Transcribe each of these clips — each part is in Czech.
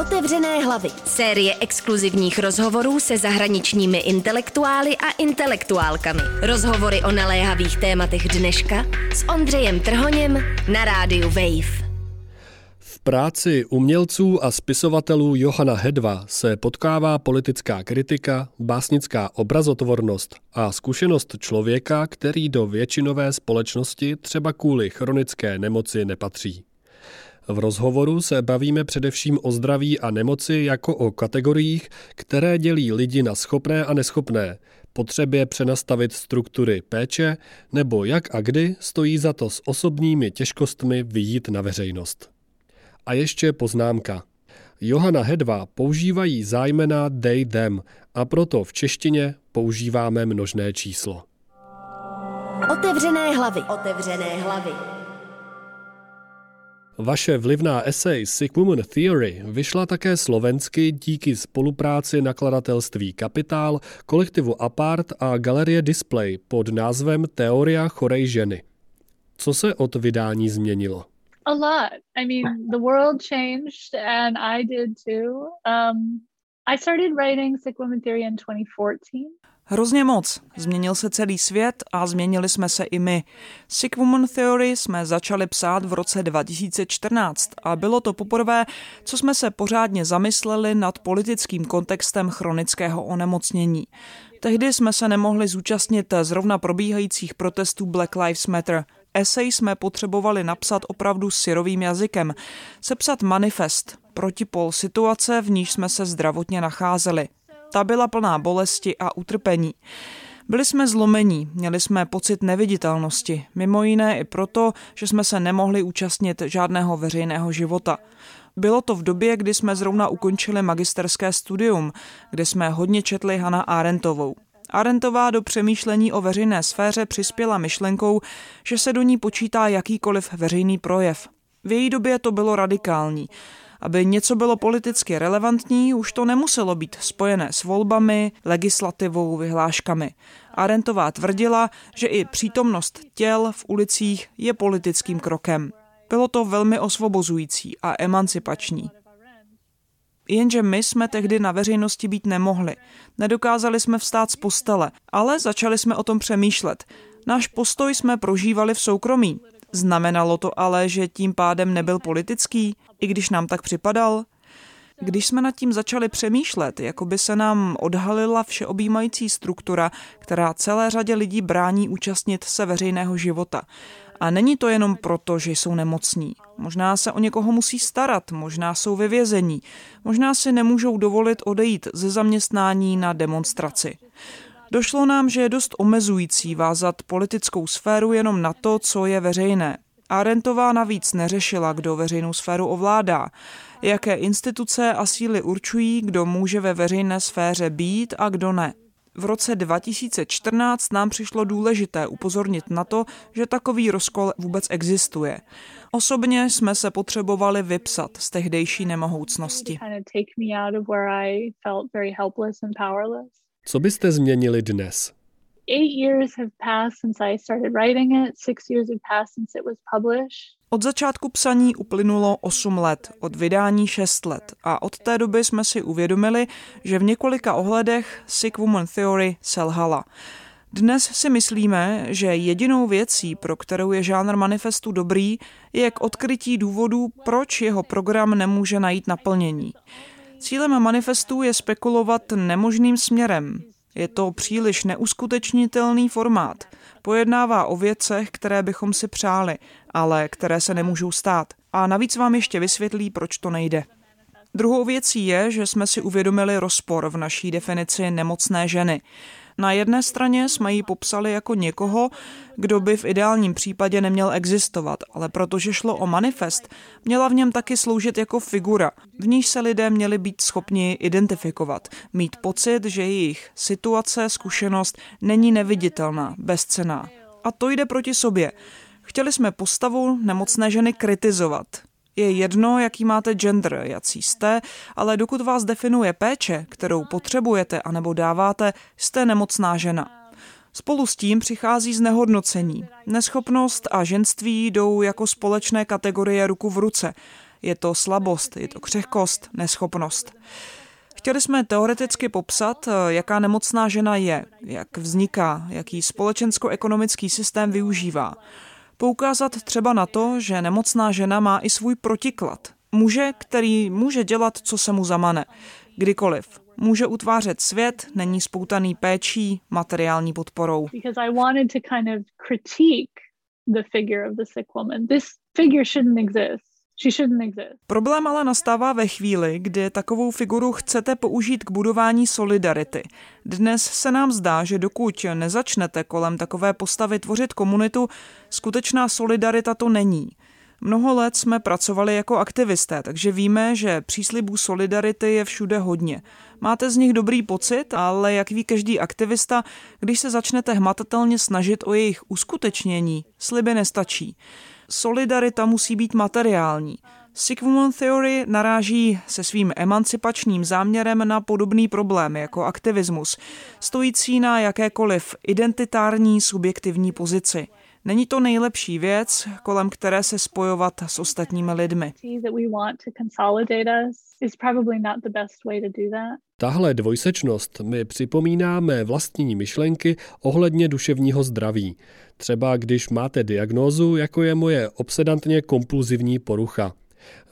Otevřené hlavy. Série exkluzivních rozhovorů se zahraničními intelektuály a intelektuálkami. Rozhovory o naléhavých tématech dneška s Ondřejem Trhoněm na rádiu Wave. V práci umělců a spisovatelů Johana Hedva se potkává politická kritika, básnická obrazotvornost a zkušenost člověka, který do většinové společnosti třeba kvůli chronické nemoci nepatří. V rozhovoru se bavíme především o zdraví a nemoci jako o kategoriích, které dělí lidi na schopné a neschopné, potřebě přenastavit struktury péče nebo jak a kdy stojí za to s osobními těžkostmi vyjít na veřejnost. A ještě poznámka. Johana Hedva používají zájmena they them a proto v češtině používáme množné číslo. Otevřené hlavy. Otevřené hlavy. Vaše vlivná esej Sick Woman Theory vyšla také slovensky díky spolupráci nakladatelství Kapitál, kolektivu Apart a galerie Display pod názvem Teoria chorej ženy. Co se od vydání změnilo? A lot. I mean, the world changed and I did too. Um, I started writing Sick Woman Theory in 2014. Hrozně moc. Změnil se celý svět a změnili jsme se i my. Sick Woman Theory jsme začali psát v roce 2014 a bylo to poprvé, co jsme se pořádně zamysleli nad politickým kontextem chronického onemocnění. Tehdy jsme se nemohli zúčastnit zrovna probíhajících protestů Black Lives Matter. Esej jsme potřebovali napsat opravdu syrovým jazykem, sepsat manifest, protipol situace, v níž jsme se zdravotně nacházeli. Ta byla plná bolesti a utrpení. Byli jsme zlomení, měli jsme pocit neviditelnosti, mimo jiné i proto, že jsme se nemohli účastnit žádného veřejného života. Bylo to v době, kdy jsme zrovna ukončili magisterské studium, kde jsme hodně četli Hana Arendtovou. Arentová do přemýšlení o veřejné sféře přispěla myšlenkou, že se do ní počítá jakýkoliv veřejný projev. V její době to bylo radikální. Aby něco bylo politicky relevantní, už to nemuselo být spojené s volbami, legislativou, vyhláškami. Arentová tvrdila, že i přítomnost těl v ulicích je politickým krokem. Bylo to velmi osvobozující a emancipační. Jenže my jsme tehdy na veřejnosti být nemohli. Nedokázali jsme vstát z postele, ale začali jsme o tom přemýšlet. Náš postoj jsme prožívali v soukromí. Znamenalo to ale, že tím pádem nebyl politický, i když nám tak připadal? Když jsme nad tím začali přemýšlet, jako by se nám odhalila všeobjímající struktura, která celé řadě lidí brání účastnit se veřejného života. A není to jenom proto, že jsou nemocní. Možná se o někoho musí starat, možná jsou ve vězení, možná si nemůžou dovolit odejít ze zaměstnání na demonstraci. Došlo nám, že je dost omezující vázat politickou sféru jenom na to, co je veřejné. Arentová navíc neřešila, kdo veřejnou sféru ovládá, jaké instituce a síly určují, kdo může ve veřejné sféře být a kdo ne. V roce 2014 nám přišlo důležité upozornit na to, že takový rozkol vůbec existuje. Osobně jsme se potřebovali vypsat z tehdejší nemohoucnosti. Co byste změnili dnes? eight years have passed since I started writing it, six years have passed since it was published. Od začátku psaní uplynulo 8 let, od vydání 6 let a od té doby jsme si uvědomili, že v několika ohledech Sick Woman Theory selhala. Dnes si myslíme, že jedinou věcí, pro kterou je žánr manifestu dobrý, je k odkrytí důvodů, proč jeho program nemůže najít naplnění. Cílem manifestu je spekulovat nemožným směrem, je to příliš neuskutečnitelný formát. Pojednává o věcech, které bychom si přáli, ale které se nemůžou stát. A navíc vám ještě vysvětlí, proč to nejde. Druhou věcí je, že jsme si uvědomili rozpor v naší definici nemocné ženy. Na jedné straně jsme ji popsali jako někoho, kdo by v ideálním případě neměl existovat, ale protože šlo o manifest, měla v něm taky sloužit jako figura, v níž se lidé měli být schopni identifikovat, mít pocit, že jejich situace, zkušenost není neviditelná, bezcená. A to jde proti sobě. Chtěli jsme postavu nemocné ženy kritizovat, je jedno, jaký máte gender, jací jste, ale dokud vás definuje péče, kterou potřebujete anebo dáváte, jste nemocná žena. Spolu s tím přichází znehodnocení. Neschopnost a ženství jdou jako společné kategorie ruku v ruce. Je to slabost, je to křehkost, neschopnost. Chtěli jsme teoreticky popsat, jaká nemocná žena je, jak vzniká, jaký společensko-ekonomický systém využívá. Poukázat třeba na to, že nemocná žena má i svůj protiklad. Muže, který může dělat, co se mu zamane. Kdykoliv. Může utvářet svět, není spoutaný péčí, materiální podporou. the figure of the sick woman. This figure shouldn't exist. Problém ale nastává ve chvíli, kdy takovou figuru chcete použít k budování solidarity. Dnes se nám zdá, že dokud nezačnete kolem takové postavy tvořit komunitu, skutečná solidarita to není. Mnoho let jsme pracovali jako aktivisté, takže víme, že příslibů solidarity je všude hodně. Máte z nich dobrý pocit, ale jak ví každý aktivista, když se začnete hmatatelně snažit o jejich uskutečnění, sliby nestačí solidarita musí být materiální. Sick Woman Theory naráží se svým emancipačním záměrem na podobný problém jako aktivismus, stojící na jakékoliv identitární subjektivní pozici. Není to nejlepší věc, kolem které se spojovat s ostatními lidmi. Tahle dvojsečnost mi připomíná mé vlastní myšlenky ohledně duševního zdraví. Třeba když máte diagnózu, jako je moje obsedantně kompulzivní porucha.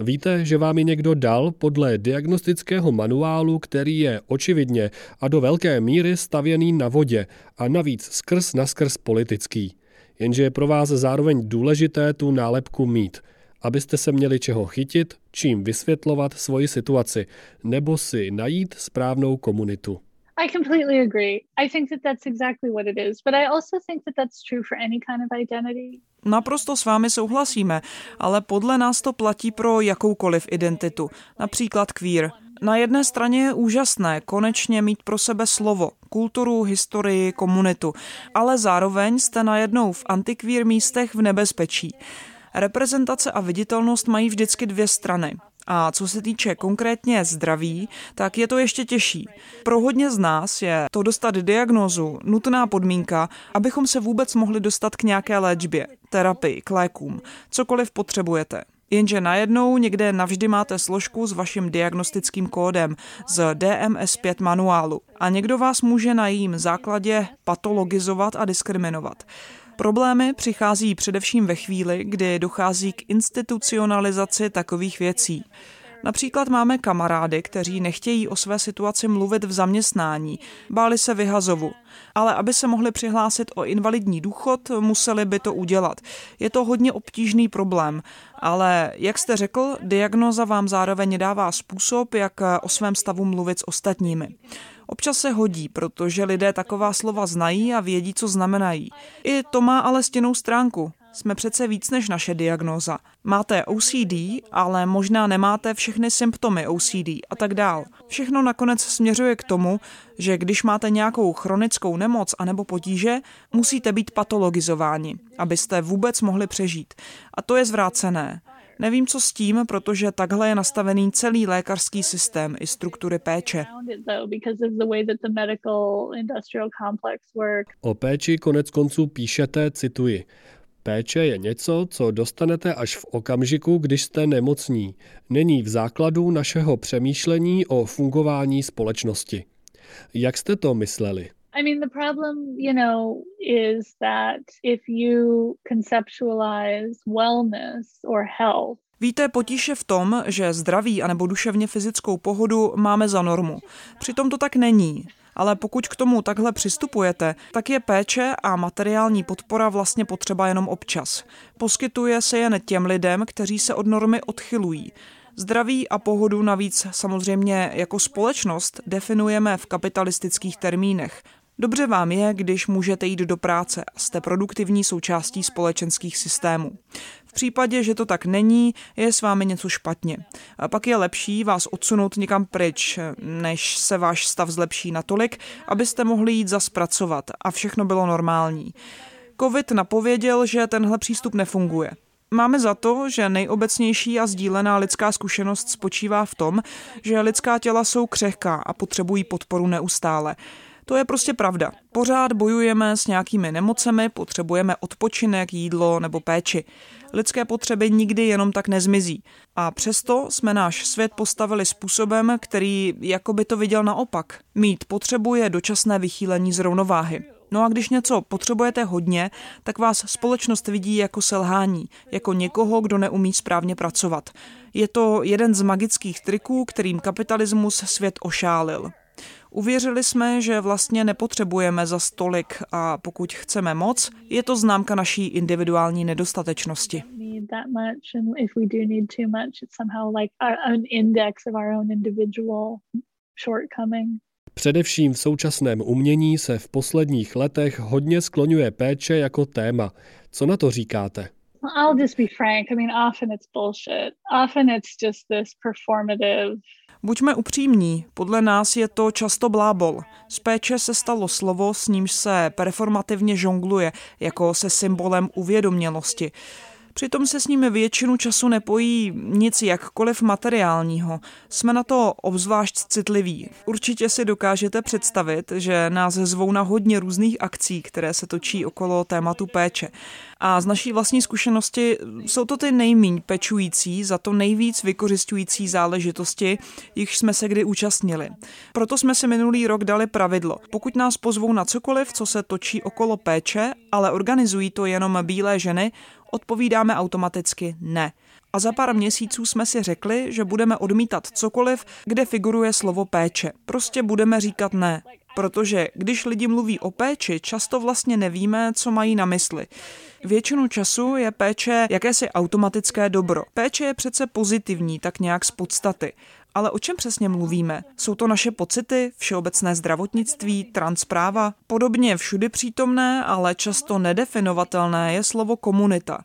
Víte, že vám ji někdo dal podle diagnostického manuálu, který je očividně a do velké míry stavěný na vodě a navíc skrz na skrz politický. Jenže je pro vás zároveň důležité tu nálepku mít, abyste se měli čeho chytit, čím vysvětlovat svoji situaci, nebo si najít správnou komunitu. I completely agree. I think that that's exactly what it is, but I also think that that's true for any kind of identity. Naprosto s vámi souhlasíme, ale podle nás to platí pro jakoukoliv identitu, například queer. Na jedné straně je úžasné konečně mít pro sebe slovo, kulturu, historii, komunitu, ale zároveň jste najednou v antikvír místech v nebezpečí. Reprezentace a viditelnost mají vždycky dvě strany. A co se týče konkrétně zdraví, tak je to ještě těžší. Pro hodně z nás je to dostat diagnózu nutná podmínka, abychom se vůbec mohli dostat k nějaké léčbě, terapii, k lékům, cokoliv potřebujete. Jenže najednou někde navždy máte složku s vaším diagnostickým kódem z DMS5 manuálu a někdo vás může na jejím základě patologizovat a diskriminovat. Problémy přichází především ve chvíli, kdy dochází k institucionalizaci takových věcí. Například máme kamarády, kteří nechtějí o své situaci mluvit v zaměstnání, báli se vyhazovu, ale aby se mohli přihlásit o invalidní důchod, museli by to udělat. Je to hodně obtížný problém, ale jak jste řekl, diagnoza vám zároveň dává způsob, jak o svém stavu mluvit s ostatními. Občas se hodí, protože lidé taková slova znají a vědí, co znamenají. I to má ale stěnou stránku. Jsme přece víc než naše diagnóza. Máte OCD, ale možná nemáte všechny symptomy OCD a tak dál. Všechno nakonec směřuje k tomu, že když máte nějakou chronickou nemoc anebo potíže, musíte být patologizováni, abyste vůbec mohli přežít. A to je zvrácené. Nevím, co s tím, protože takhle je nastavený celý lékařský systém i struktury péče. O péči konec konců píšete, cituji, Péče je něco, co dostanete až v okamžiku, když jste nemocní. Není v základu našeho přemýšlení o fungování společnosti. Jak jste to mysleli? I mean, the problem, you know, is that if you conceptualize wellness or health Víte, potíž je v tom, že zdraví anebo duševně fyzickou pohodu máme za normu. Přitom to tak není. Ale pokud k tomu takhle přistupujete, tak je péče a materiální podpora vlastně potřeba jenom občas. Poskytuje se jen těm lidem, kteří se od normy odchylují. Zdraví a pohodu navíc samozřejmě jako společnost definujeme v kapitalistických termínech. Dobře vám je, když můžete jít do práce a jste produktivní součástí společenských systémů. V případě, že to tak není, je s vámi něco špatně. A pak je lepší vás odsunout někam pryč, než se váš stav zlepší natolik, abyste mohli jít zaspracovat a všechno bylo normální. Covid napověděl, že tenhle přístup nefunguje. Máme za to, že nejobecnější a sdílená lidská zkušenost spočívá v tom, že lidská těla jsou křehká a potřebují podporu neustále. To je prostě pravda. Pořád bojujeme s nějakými nemocemi, potřebujeme odpočinek, jídlo nebo péči. Lidské potřeby nikdy jenom tak nezmizí. A přesto jsme náš svět postavili způsobem, který jako by to viděl naopak. Mít potřebuje dočasné vychýlení z rovnováhy. No a když něco potřebujete hodně, tak vás společnost vidí jako selhání, jako někoho, kdo neumí správně pracovat. Je to jeden z magických triků, kterým kapitalismus svět ošálil. Uvěřili jsme, že vlastně nepotřebujeme za stolik a pokud chceme moc, je to známka naší individuální nedostatečnosti. Především v současném umění se v posledních letech hodně skloňuje péče jako téma. Co na to říkáte? I'll just be frank. I mean, often it's bullshit. Often it's just this performative Buďme upřímní, podle nás je to často blábol. Z péče se stalo slovo, s nímž se performativně žongluje, jako se symbolem uvědomělosti. Přitom se s nimi většinu času nepojí nic jakkoliv materiálního. Jsme na to obzvlášť citliví. Určitě si dokážete představit, že nás zvou na hodně různých akcí, které se točí okolo tématu péče. A z naší vlastní zkušenosti jsou to ty nejmíň pečující, za to nejvíc vykořišťující záležitosti, jichž jsme se kdy účastnili. Proto jsme si minulý rok dali pravidlo. Pokud nás pozvou na cokoliv, co se točí okolo péče, ale organizují to jenom bílé ženy, odpovídáme automaticky ne. A za pár měsíců jsme si řekli, že budeme odmítat cokoliv, kde figuruje slovo péče. Prostě budeme říkat ne. Protože když lidi mluví o péči, často vlastně nevíme, co mají na mysli. Většinu času je péče jakési automatické dobro. Péče je přece pozitivní, tak nějak z podstaty. Ale o čem přesně mluvíme? Jsou to naše pocity, všeobecné zdravotnictví, transpráva? Podobně všudy přítomné, ale často nedefinovatelné je slovo komunita.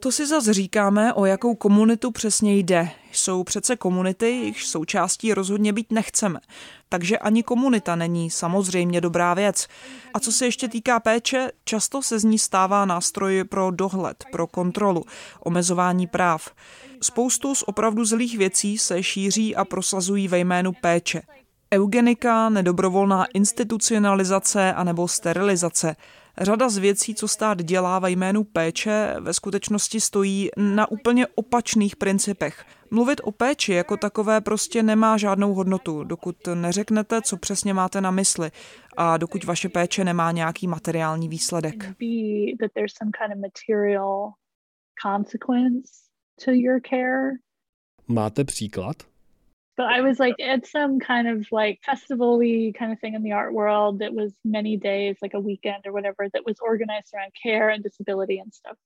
To si zase říkáme, o jakou komunitu přesně jde. Jsou přece komunity, jejichž součástí rozhodně být nechceme. Takže ani komunita není samozřejmě dobrá věc. A co se ještě týká péče, často se z ní stává nástroj pro dohled, pro kontrolu, omezování práv. Spoustu z opravdu zlých věcí se šíří a prosazují ve jménu péče. Eugenika, nedobrovolná institucionalizace anebo sterilizace. Řada z věcí, co stát dělá ve jménu péče, ve skutečnosti stojí na úplně opačných principech. Mluvit o péči jako takové prostě nemá žádnou hodnotu, dokud neřeknete, co přesně máte na mysli a dokud vaše péče nemá nějaký materiální výsledek. Máte příklad? But I was like at some kind of like festival kind of thing in the art world that was many days, like a weekend or whatever, that was organized around care and disability and stuff.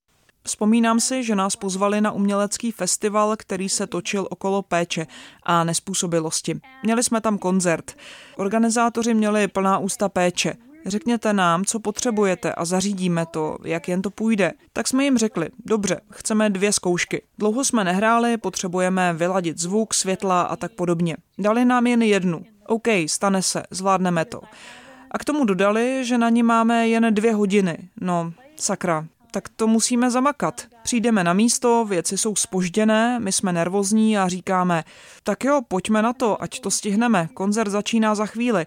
Vzpomínám si, že nás pozvali na umělecký festival, který se točil okolo péče a nespůsobilosti. Měli jsme tam koncert. Organizátoři měli plná ústa péče. Řekněte nám, co potřebujete a zařídíme to, jak jen to půjde. Tak jsme jim řekli, dobře, chceme dvě zkoušky. Dlouho jsme nehráli, potřebujeme vyladit zvuk, světla a tak podobně. Dali nám jen jednu. OK, stane se, zvládneme to. A k tomu dodali, že na ní máme jen dvě hodiny. No, sakra, tak to musíme zamakat. Přijdeme na místo, věci jsou spožděné, my jsme nervózní a říkáme, tak jo, pojďme na to, ať to stihneme, koncert začíná za chvíli.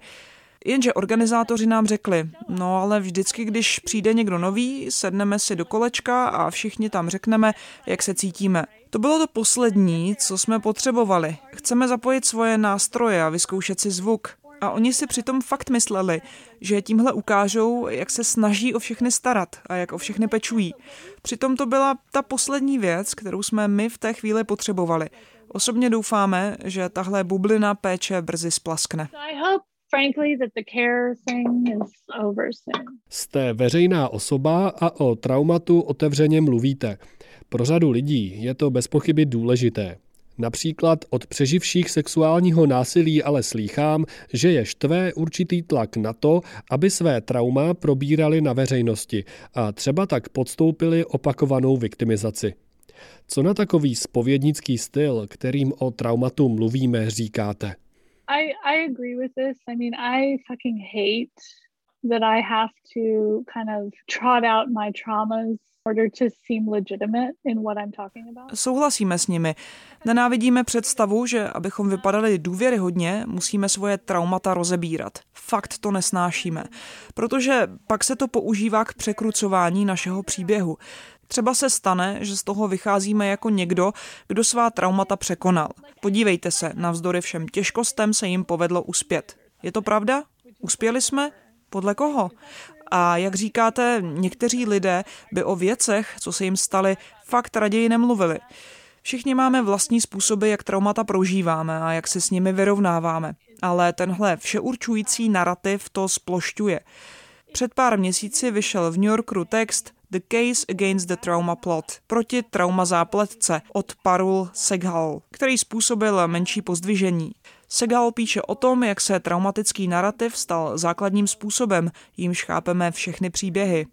Jenže organizátoři nám řekli, no ale vždycky, když přijde někdo nový, sedneme si do kolečka a všichni tam řekneme, jak se cítíme. To bylo to poslední, co jsme potřebovali. Chceme zapojit svoje nástroje a vyzkoušet si zvuk. A oni si přitom fakt mysleli, že tímhle ukážou, jak se snaží o všechny starat a jak o všechny pečují. Přitom to byla ta poslední věc, kterou jsme my v té chvíli potřebovali. Osobně doufáme, že tahle bublina péče brzy splaskne frankly that the care thing is over soon. Jste veřejná osoba a o traumatu otevřeně mluvíte. Pro řadu lidí je to bez pochyby důležité. Například od přeživších sexuálního násilí ale slýchám, že je štve určitý tlak na to, aby své trauma probírali na veřejnosti a třeba tak podstoupili opakovanou viktimizaci. Co na takový spovědnický styl, kterým o traumatu mluvíme, říkáte? I I agree with this. I mean, I fucking hate that I have to kind of trot out my traumas order to seem legitimate in what I'm talking about. Souhlasíme s nimi. Nenávidíme představu, že abychom vypadali důvěryhodně, musíme svoje traumata rozebírat. Fakt to nesnášíme, protože pak se to používá k překrucování našeho příběhu. Třeba se stane, že z toho vycházíme jako někdo, kdo svá traumata překonal. Podívejte se, navzdory všem těžkostem se jim povedlo uspět. Je to pravda? Uspěli jsme? Podle koho? A jak říkáte, někteří lidé by o věcech, co se jim staly, fakt raději nemluvili. Všichni máme vlastní způsoby, jak traumata prožíváme a jak se s nimi vyrovnáváme. Ale tenhle všeurčující narrativ to splošťuje. Před pár měsíci vyšel v New Yorkeru text The Case Against the Trauma Plot proti trauma zápletce od Parul Seghal, který způsobil menší pozdvižení. Segal píše o tom, jak se traumatický narrativ stal základním způsobem, jímž chápeme všechny příběhy.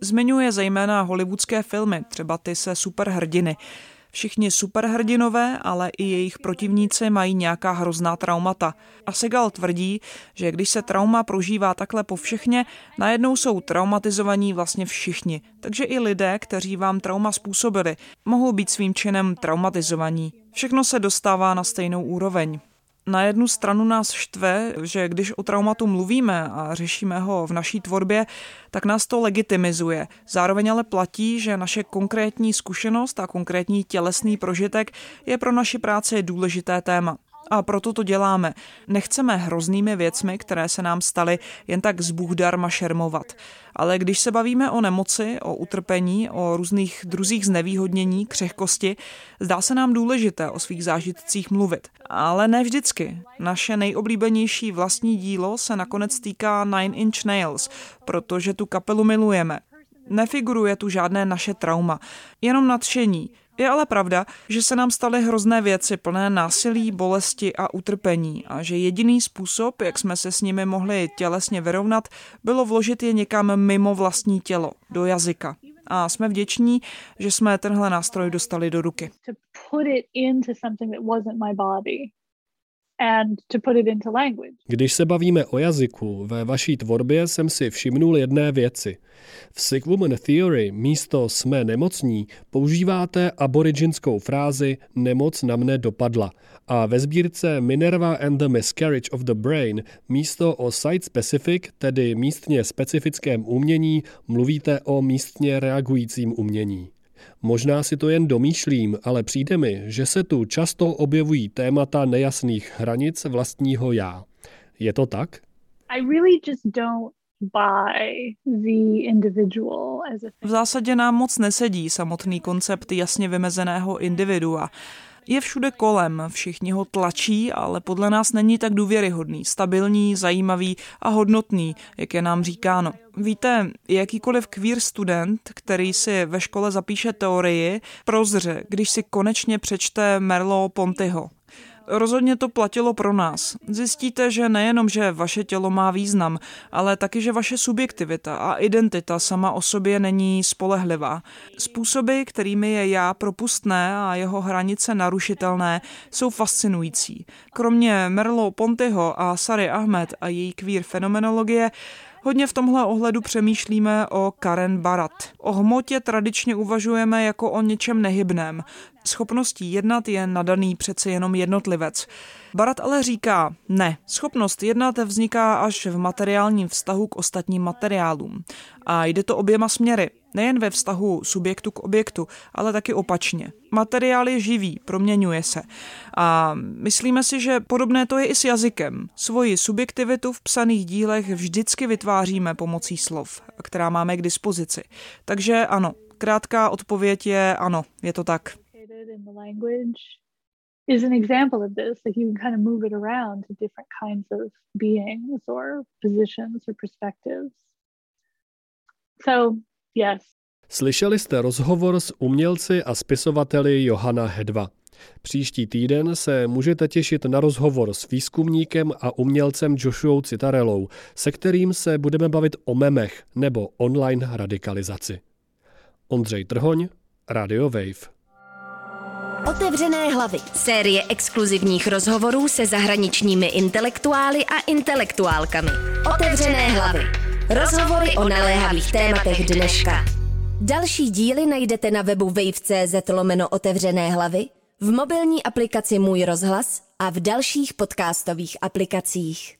Zmiňuje zejména hollywoodské filmy, třeba ty se superhrdiny. Všichni superhrdinové, ale i jejich protivníci mají nějaká hrozná traumata. A Segal tvrdí, že když se trauma prožívá takhle po všechně, najednou jsou traumatizovaní vlastně všichni. Takže i lidé, kteří vám trauma způsobili, mohou být svým činem traumatizovaní. Všechno se dostává na stejnou úroveň. Na jednu stranu nás štve, že když o traumatu mluvíme a řešíme ho v naší tvorbě, tak nás to legitimizuje. Zároveň ale platí, že naše konkrétní zkušenost a konkrétní tělesný prožitek je pro naši práci důležité téma. A proto to děláme. Nechceme hroznými věcmi, které se nám staly, jen tak z Bůh darma šermovat. Ale když se bavíme o nemoci, o utrpení, o různých druzích znevýhodnění, křehkosti, zdá se nám důležité o svých zážitcích mluvit. Ale ne vždycky. Naše nejoblíbenější vlastní dílo se nakonec týká Nine Inch Nails, protože tu kapelu milujeme. Nefiguruje tu žádné naše trauma, jenom nadšení, je ale pravda, že se nám staly hrozné věci plné násilí, bolesti a utrpení a že jediný způsob, jak jsme se s nimi mohli tělesně vyrovnat, bylo vložit je někam mimo vlastní tělo, do jazyka. A jsme vděční, že jsme tenhle nástroj dostali do ruky Když se bavíme o jazyku, ve vaší tvorbě jsem si všimnul jedné věci. V Sick Woman Theory místo jsme nemocní používáte aboriginskou frázi nemoc na mne dopadla a ve sbírce Minerva and the Miscarriage of the Brain místo o site-specific, tedy místně specifickém umění, mluvíte o místně reagujícím umění. Možná si to jen domýšlím, ale přijde mi, že se tu často objevují témata nejasných hranic vlastního já. Je to tak? I really just don't v zásadě nám moc nesedí samotný koncept jasně vymezeného individua. Je všude kolem, všichni ho tlačí, ale podle nás není tak důvěryhodný, stabilní, zajímavý a hodnotný, jak je nám říkáno. Víte, jakýkoliv queer student, který si ve škole zapíše teorii, prozře, když si konečně přečte Merlo Pontyho. Rozhodně to platilo pro nás. Zjistíte, že nejenom, že vaše tělo má význam, ale taky, že vaše subjektivita a identita sama o sobě není spolehlivá. Způsoby, kterými je já propustné a jeho hranice narušitelné, jsou fascinující. Kromě Merlo Pontyho a Sary Ahmed a její queer fenomenologie, Hodně v tomhle ohledu přemýšlíme o Karen Barat. O hmotě tradičně uvažujeme jako o něčem nehybném. Schopností jednat je nadaný přece jenom jednotlivec. Barat ale říká, ne, schopnost jednat vzniká až v materiálním vztahu k ostatním materiálům. A jde to oběma směry, nejen ve vztahu subjektu k objektu, ale taky opačně. Materiál je živý, proměňuje se. A myslíme si, že podobné to je i s jazykem. Svoji subjektivitu v psaných dílech vždycky vytváříme pomocí slov, která máme k dispozici. Takže ano, krátká odpověď je ano, je to tak. is an example of this. Like you can kind of move it around to different kinds of beings or positions or perspectives. So, yes. Slyšeli jste rozhovor s umělci a spisovateli Johana Hedva. Příští týden se můžete těšit na rozhovor s výzkumníkem a umělcem Joshua Citarelou, se kterým se budeme bavit o memech nebo online radikalizaci. Ondřej Trhoň, Radio Wave. Otevřené hlavy. Série exkluzivních rozhovorů se zahraničními intelektuály a intelektuálkami. Otevřené hlavy. Rozhovory o naléhavých tématech dneška. Další díly najdete na webu wave.cz lomeno otevřené hlavy, v mobilní aplikaci Můj rozhlas a v dalších podcastových aplikacích.